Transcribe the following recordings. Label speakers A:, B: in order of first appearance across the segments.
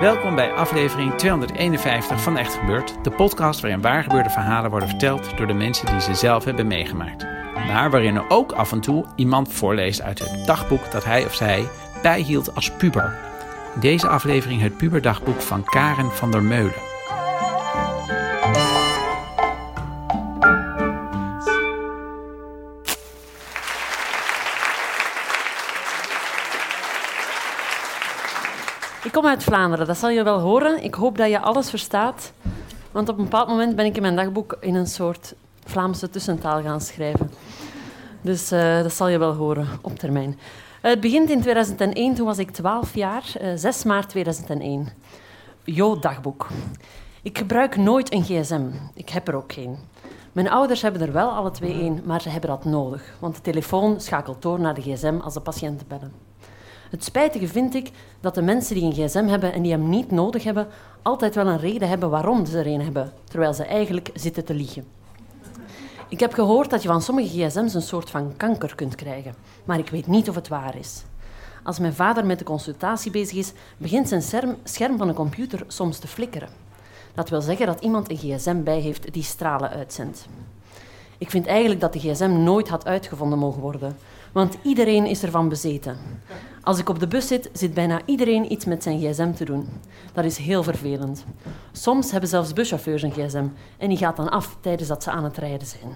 A: Welkom bij aflevering 251 van Echt Gebeurd, de podcast waarin waargebeurde verhalen worden verteld door de mensen die ze zelf hebben meegemaakt. Maar waarin er ook af en toe iemand voorleest uit het dagboek dat hij of zij bijhield als puber. Deze aflevering het puberdagboek van Karen van der Meulen.
B: Ik kom uit Vlaanderen, dat zal je wel horen. Ik hoop dat je alles verstaat. Want op een bepaald moment ben ik in mijn dagboek in een soort Vlaamse tussentaal gaan schrijven. Dus uh, dat zal je wel horen op termijn. Uh, het begint in 2001, toen was ik 12 jaar, uh, eh, 6 maart 2001. Jo dagboek. Ik gebruik nooit een gsm. Ik heb er ook geen. Mijn ouders hebben er wel alle twee één, maar ze hebben dat nodig. Want de telefoon schakelt door naar de gsm als de patiënten bellen. Het spijtige vind ik dat de mensen die een gsm hebben en die hem niet nodig hebben, altijd wel een reden hebben waarom ze er een hebben, terwijl ze eigenlijk zitten te liegen. Ik heb gehoord dat je van sommige gsm's een soort van kanker kunt krijgen, maar ik weet niet of het waar is. Als mijn vader met de consultatie bezig is, begint zijn scherm, van een computer soms te flikkeren. Dat wil zeggen dat iemand een gsm bij heeft die stralen uitzendt. Ik vind eigenlijk dat de gsm nooit had uitgevonden mogen worden, want iedereen is ervan bezeten. Als ik op de bus zit, zit bijna iedereen iets met zijn gsm te doen. Dat is heel vervelend. Soms hebben zelfs buschauffeurs een gsm en die gaat dan af tijdens dat ze aan het rijden zijn.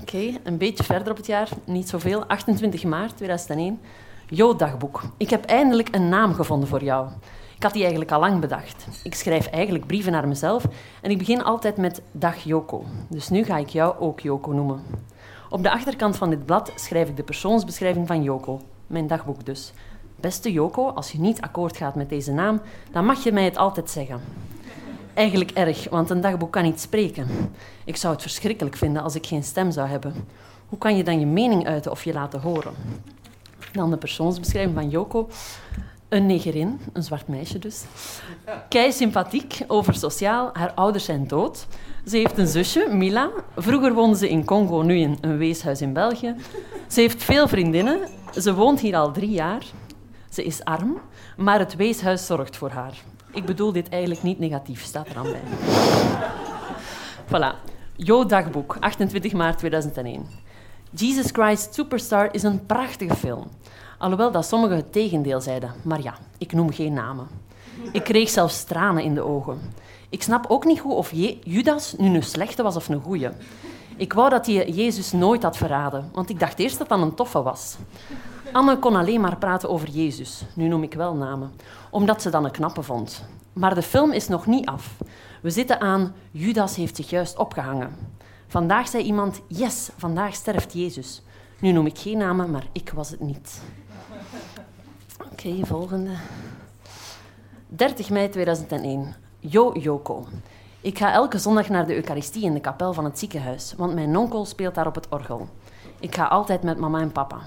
B: Oké, een beetje verder op het jaar, niet zoveel. 28 maart 2001. Jo dagboek. Ik heb eindelijk een naam gevonden voor jou. Ik had die eigenlijk al lang bedacht. Ik schrijf eigenlijk brieven naar mezelf en ik begin altijd met Dag Joko. Dus nu ga ik jou ook Joko noemen. Op de achterkant van dit blad schrijf ik de persoonsbeschrijving van Joko, mijn dagboek dus. Beste Joko, als je niet akkoord gaat met deze naam, dan mag je mij het altijd zeggen. Eigenlijk erg, want een dagboek kan niet spreken. Ik zou het verschrikkelijk vinden als ik geen stem zou hebben. Hoe kan je dan je mening uiten of je laten horen? Dan de persoonsbeschrijving van Joko. Een negerin, een zwart meisje dus. Kei sympathiek, over sociaal. Haar ouders zijn dood. Ze heeft een zusje, Mila. Vroeger woonde ze in Congo, nu in een weeshuis in België. Ze heeft veel vriendinnen. Ze woont hier al drie jaar. Ze is arm, maar het weeshuis zorgt voor haar. Ik bedoel dit eigenlijk niet negatief, staat er aan bij. Voilà. Jo dagboek, 28 maart 2001. Jesus Christ Superstar is een prachtige film. Alhoewel dat sommigen het tegendeel zeiden. Maar ja, ik noem geen namen. Ik kreeg zelfs tranen in de ogen. Ik snap ook niet goed of Judas nu een slechte was of een goeie. Ik wou dat hij Jezus nooit had verraden, want ik dacht eerst dat dat een toffe was. Anne kon alleen maar praten over Jezus, nu noem ik wel namen, omdat ze dan een knappe vond. Maar de film is nog niet af. We zitten aan Judas heeft zich juist opgehangen. Vandaag zei iemand, yes, vandaag sterft Jezus. Nu noem ik geen namen, maar ik was het niet. Oké, volgende. 30 mei 2001. Jo Joko. Ik ga elke zondag naar de Eucharistie in de kapel van het ziekenhuis, want mijn onkel speelt daar op het orgel. Ik ga altijd met mama en papa.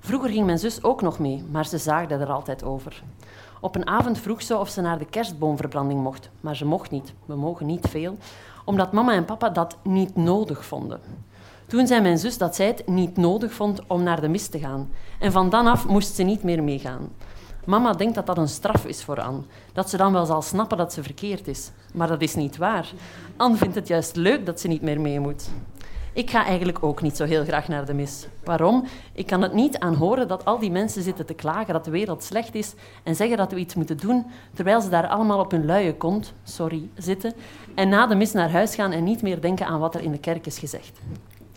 B: Vroeger ging mijn zus ook nog mee, maar ze zaagde er altijd over. Op een avond vroeg ze of ze naar de kerstboomverbranding mocht, maar ze mocht niet. We mogen niet veel, omdat mama en papa dat niet nodig vonden. Toen zei mijn zus dat zij het niet nodig vond om naar de mis te gaan. En van dan af moest ze niet meer meegaan. Mama denkt dat dat een straf is voor Anne. Dat ze dan wel zal snappen dat ze verkeerd is. Maar dat is niet waar. Anne vindt het juist leuk dat ze niet meer mee moet. Ik ga eigenlijk ook niet zo heel graag naar de mis. Waarom? Ik kan het niet aanhoren dat al die mensen zitten te klagen dat de wereld slecht is en zeggen dat we iets moeten doen, terwijl ze daar allemaal op hun luie kont, sorry, zitten en na de mis naar huis gaan en niet meer denken aan wat er in de kerk is gezegd.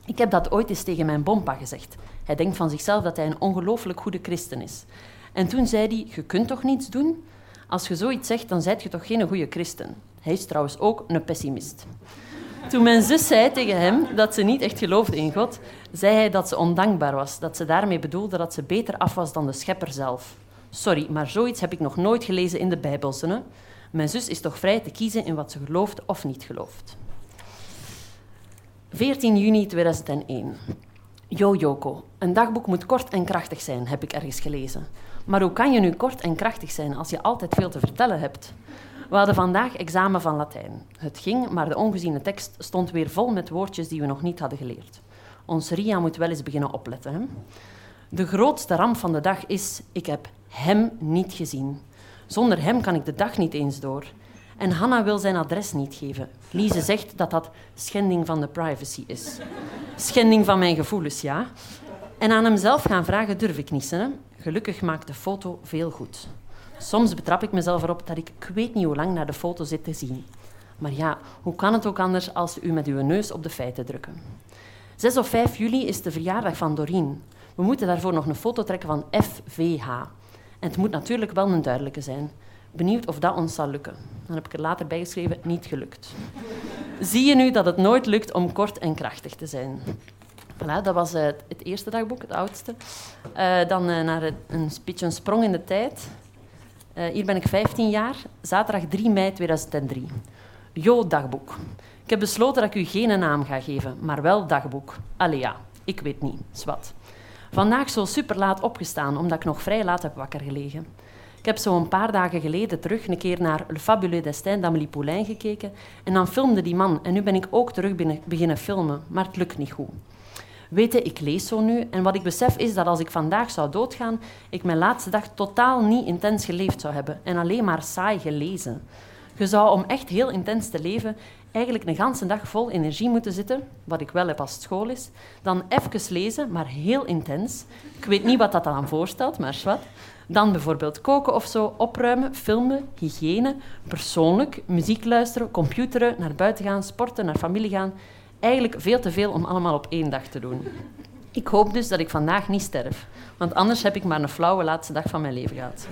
B: Ik heb dat ooit eens tegen mijn bompa gezegd. Hij denkt van zichzelf dat hij een ongelooflijk goede christen is. En toen zei hij, je kunt toch niets doen? Als je zoiets zegt, dan zijt je toch geen goede christen. Hij is trouwens ook een pessimist. Toen mijn zus zei tegen hem dat ze niet echt geloofde in God, zei hij dat ze ondankbaar was, dat ze daarmee bedoelde dat ze beter af was dan de schepper zelf. Sorry, maar zoiets heb ik nog nooit gelezen in de Bijbel. Mijn zus is toch vrij te kiezen in wat ze gelooft of niet gelooft. 14 juni 2001. Yo Joko, een dagboek moet kort en krachtig zijn, heb ik ergens gelezen. Maar hoe kan je nu kort en krachtig zijn als je altijd veel te vertellen hebt? We hadden vandaag examen van Latijn. Het ging, maar de ongeziene tekst stond weer vol met woordjes die we nog niet hadden geleerd. Ons Ria moet wel eens beginnen opletten. Hè? De grootste ramp van de dag is: ik heb hem niet gezien. Zonder hem kan ik de dag niet eens door. En Hanna wil zijn adres niet geven. Lise zegt dat dat schending van de privacy is. Schending van mijn gevoelens, ja. En aan hemzelf gaan vragen durf ik niet. Hè? Gelukkig maakt de foto veel goed. Soms betrap ik mezelf erop dat ik, ik weet niet hoe lang naar de foto zit te zien. Maar ja, hoe kan het ook anders als u met uw neus op de feiten drukken? 6 of 5 juli is de verjaardag van Doreen. We moeten daarvoor nog een foto trekken van FVH. En het moet natuurlijk wel een duidelijke zijn. Benieuwd of dat ons zal lukken. Dan heb ik er later bij geschreven, niet gelukt. Zie je nu dat het nooit lukt om kort en krachtig te zijn? Voilà, dat was uh, het eerste dagboek, het oudste. Uh, dan uh, naar een, een een sprong in de tijd. hier ben ik 15 jaar, zaterdag 3 mei 2003. Jo, dagboek. Ik heb besloten dat ik u geen naam ga geven, maar wel dagboek. Allee ja, ik weet niet, zwat. Vandaag zo super laat opgestaan, omdat ik nog vrij laat heb wakker gelegen. Ik heb zo een paar dagen geleden terug een keer naar Le Fabuleux Destin d'Amélie Poulain gekeken en dan filmde die man. En nu ben ik ook terug beginnen filmen, maar het lukt niet goed. Weet je, ik lees zo nu en wat ik besef is dat als ik vandaag zou doodgaan, ik mijn laatste dag totaal niet intens geleefd zou hebben en alleen maar saai gelezen. Je zou om echt heel intens te leven eigenlijk een ganse dag vol energie moeten zitten, wat ik wel heb als het school is, dan even lezen, maar heel intens. Ik weet niet wat dat dan voorstelt, maar wat. Dan bijvoorbeeld koken of zo, opruimen, filmen, hygiëne, persoonlijk, muziek luisteren, computeren, naar buiten gaan, sporten, naar familie gaan. Eigenlijk veel te veel om allemaal op één dag te doen. Ik hoop dus dat ik vandaag niet sterf, want anders heb ik maar een flauwe laatste dag van mijn leven gehad.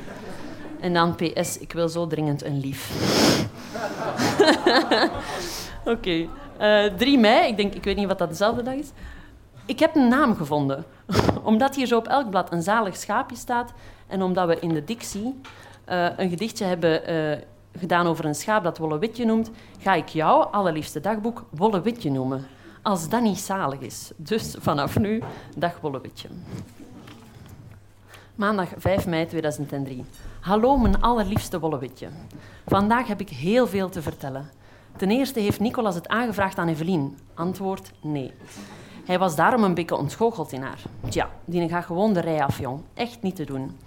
B: En dan PS, ik wil zo dringend een lief. Oké. Okay. Uh, 3 mei, ik, denk, ik weet niet wat dat dezelfde dag is. Ik heb een naam gevonden. omdat hier zo op elk blad een zalig schaapje staat en omdat we in de dictie uh, een gedichtje hebben uh, gedaan over een schaap dat Wollewitje noemt, ga ik jou, allerliefste dagboek, Wollewitje noemen. Als dat niet zalig is. Dus vanaf nu, dag Wollewitje. Maandag 5 mei 2003. Hallo, mijn allerliefste Wollewitje. Vandaag heb ik heel veel te vertellen. Ten eerste heeft Nicolas het aangevraagd aan Evelien. Antwoord nee. Hij was daarom een beetje ontgoocheld in haar. Tja, die gaat gewoon de rij af, jong. Echt niet te doen.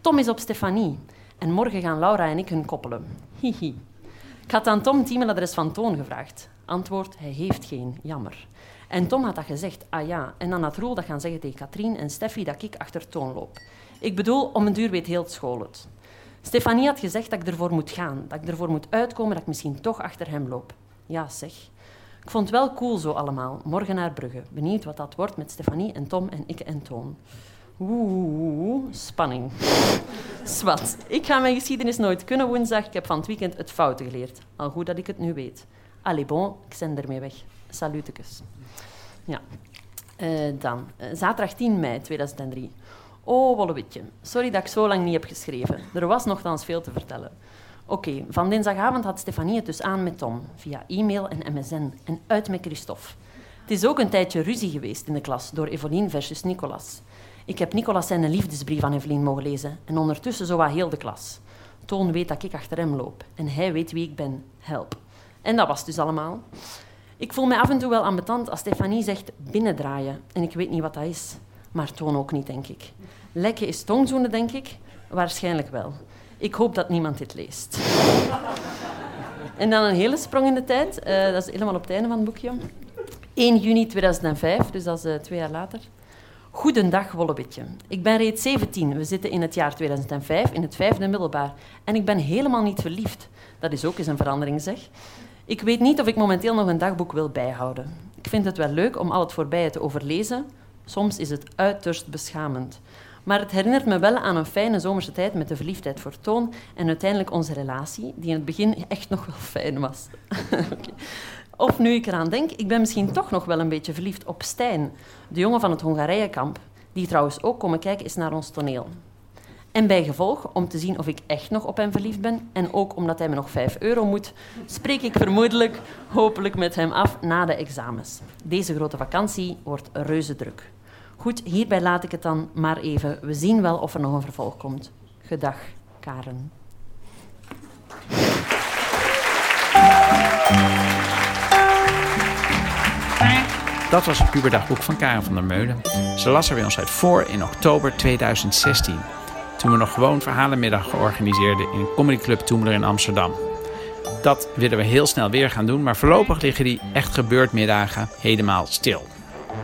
B: Tom is op Stefanie. En morgen gaan Laura en ik hun koppelen. Hihi. Ik had aan Tom het e-mailadres van Toon gevraagd. Antwoord, hij heeft geen. Jammer. En Tom had dat gezegd, ah ja. En dan had Roel dat gaan zeggen tegen Katrien en Steffi dat ik achter Toon loop. Ik bedoel, om een duur weet heel school het. Stefanie had gezegd dat ik ervoor moet gaan, dat ik ervoor moet uitkomen dat ik misschien toch achter hem loop. Ja, zeg. Ik vond het wel cool zo allemaal. Morgen naar Brugge. Benieuwd wat dat wordt met Stefanie en Tom en ik en Toon. Oeh, spanning. Swat. Ik ga mijn geschiedenis nooit kunnen woensdag. Ik heb van het weekend het fouten geleerd. Al goed dat ik het nu weet. Allee, bon, ik zend ermee weg. Salutekes. Ja. Uh, dan, uh, zaterdag 10 mei 2003. Oh, Wollewitje. Sorry dat ik zo lang niet heb geschreven. Er was nogthans veel te vertellen. Oké, van dinsdagavond had Stefanie het dus aan met Tom, via e-mail en MSN, en uit met Christophe. Het is ook een tijdje ruzie geweest in de klas door Evelien versus Nicolas. Ik heb Nicolas zijn liefdesbrief aan Evelien mogen lezen en ondertussen zo wat heel de klas. Toon weet dat ik achter hem loop en hij weet wie ik ben. Help. En dat was dus allemaal. Ik voel me af en toe wel ambetant als Stefanie zegt binnendraaien en ik weet niet wat dat is. Maar Toon ook niet, denk ik. Lekken is tongzoenen, denk ik. Waarschijnlijk wel. Ik hoop dat niemand dit leest. en dan een hele sprong in de tijd. Uh, dat is helemaal op het einde van het boekje. 1 juni 2005, dus dat is uh, twee jaar later. Goedendag, Wollebitje. Ik ben reeds 17. We zitten in het jaar 2005, in het vijfde middelbaar. En ik ben helemaal niet verliefd. Dat is ook eens een verandering, zeg. Ik weet niet of ik momenteel nog een dagboek wil bijhouden. Ik vind het wel leuk om al het voorbije te overlezen. Soms is het uiterst beschamend. Maar het herinnert me wel aan een fijne zomerse tijd met de verliefdheid voor Toon en uiteindelijk onze relatie, die in het begin echt nog wel fijn was. Of nu ik eraan denk, ik ben misschien toch nog wel een beetje verliefd op Stijn, de jongen van het Hongarijnkamp, die trouwens ook komen kijken is naar ons toneel. En bij gevolg, om te zien of ik echt nog op hem verliefd ben en ook omdat hij me nog 5 euro moet, spreek ik vermoedelijk, hopelijk met hem af na de examens. Deze grote vakantie wordt reuze druk. Goed, hierbij laat ik het dan maar even. We zien wel of er nog een vervolg komt. Gedag, Karen.
A: Dat was het puberdagboek van Karen van der Meulen. Ze las er bij ons uit voor in oktober 2016. Toen we nog gewoon verhalenmiddag georganiseerden in een comedyclub Toemler in Amsterdam. Dat willen we heel snel weer gaan doen, maar voorlopig liggen die echt gebeurd middagen helemaal stil.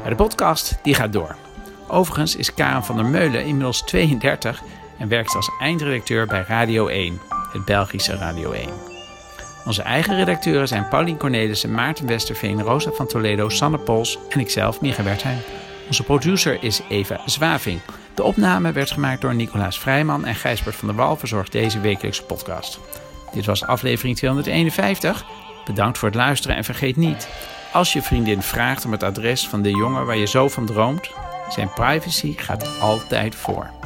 A: Maar de podcast die gaat door. Overigens is Karen van der Meulen inmiddels 32 en werkt als eindredacteur bij Radio 1, het Belgische Radio 1. Onze eigen redacteuren zijn Paulien Cornelissen, Maarten Westerveen, Rosa van Toledo, Sanne Pols en ikzelf, Micha Wertheim. Onze producer is Eva Zwaving. De opname werd gemaakt door Nicolaas Vrijman en Gijsbert van der Wal verzorgt deze wekelijkse podcast. Dit was aflevering 251. Bedankt voor het luisteren en vergeet niet, als je vriendin vraagt om het adres van de jongen waar je zo van droomt, zijn privacy gaat altijd voor.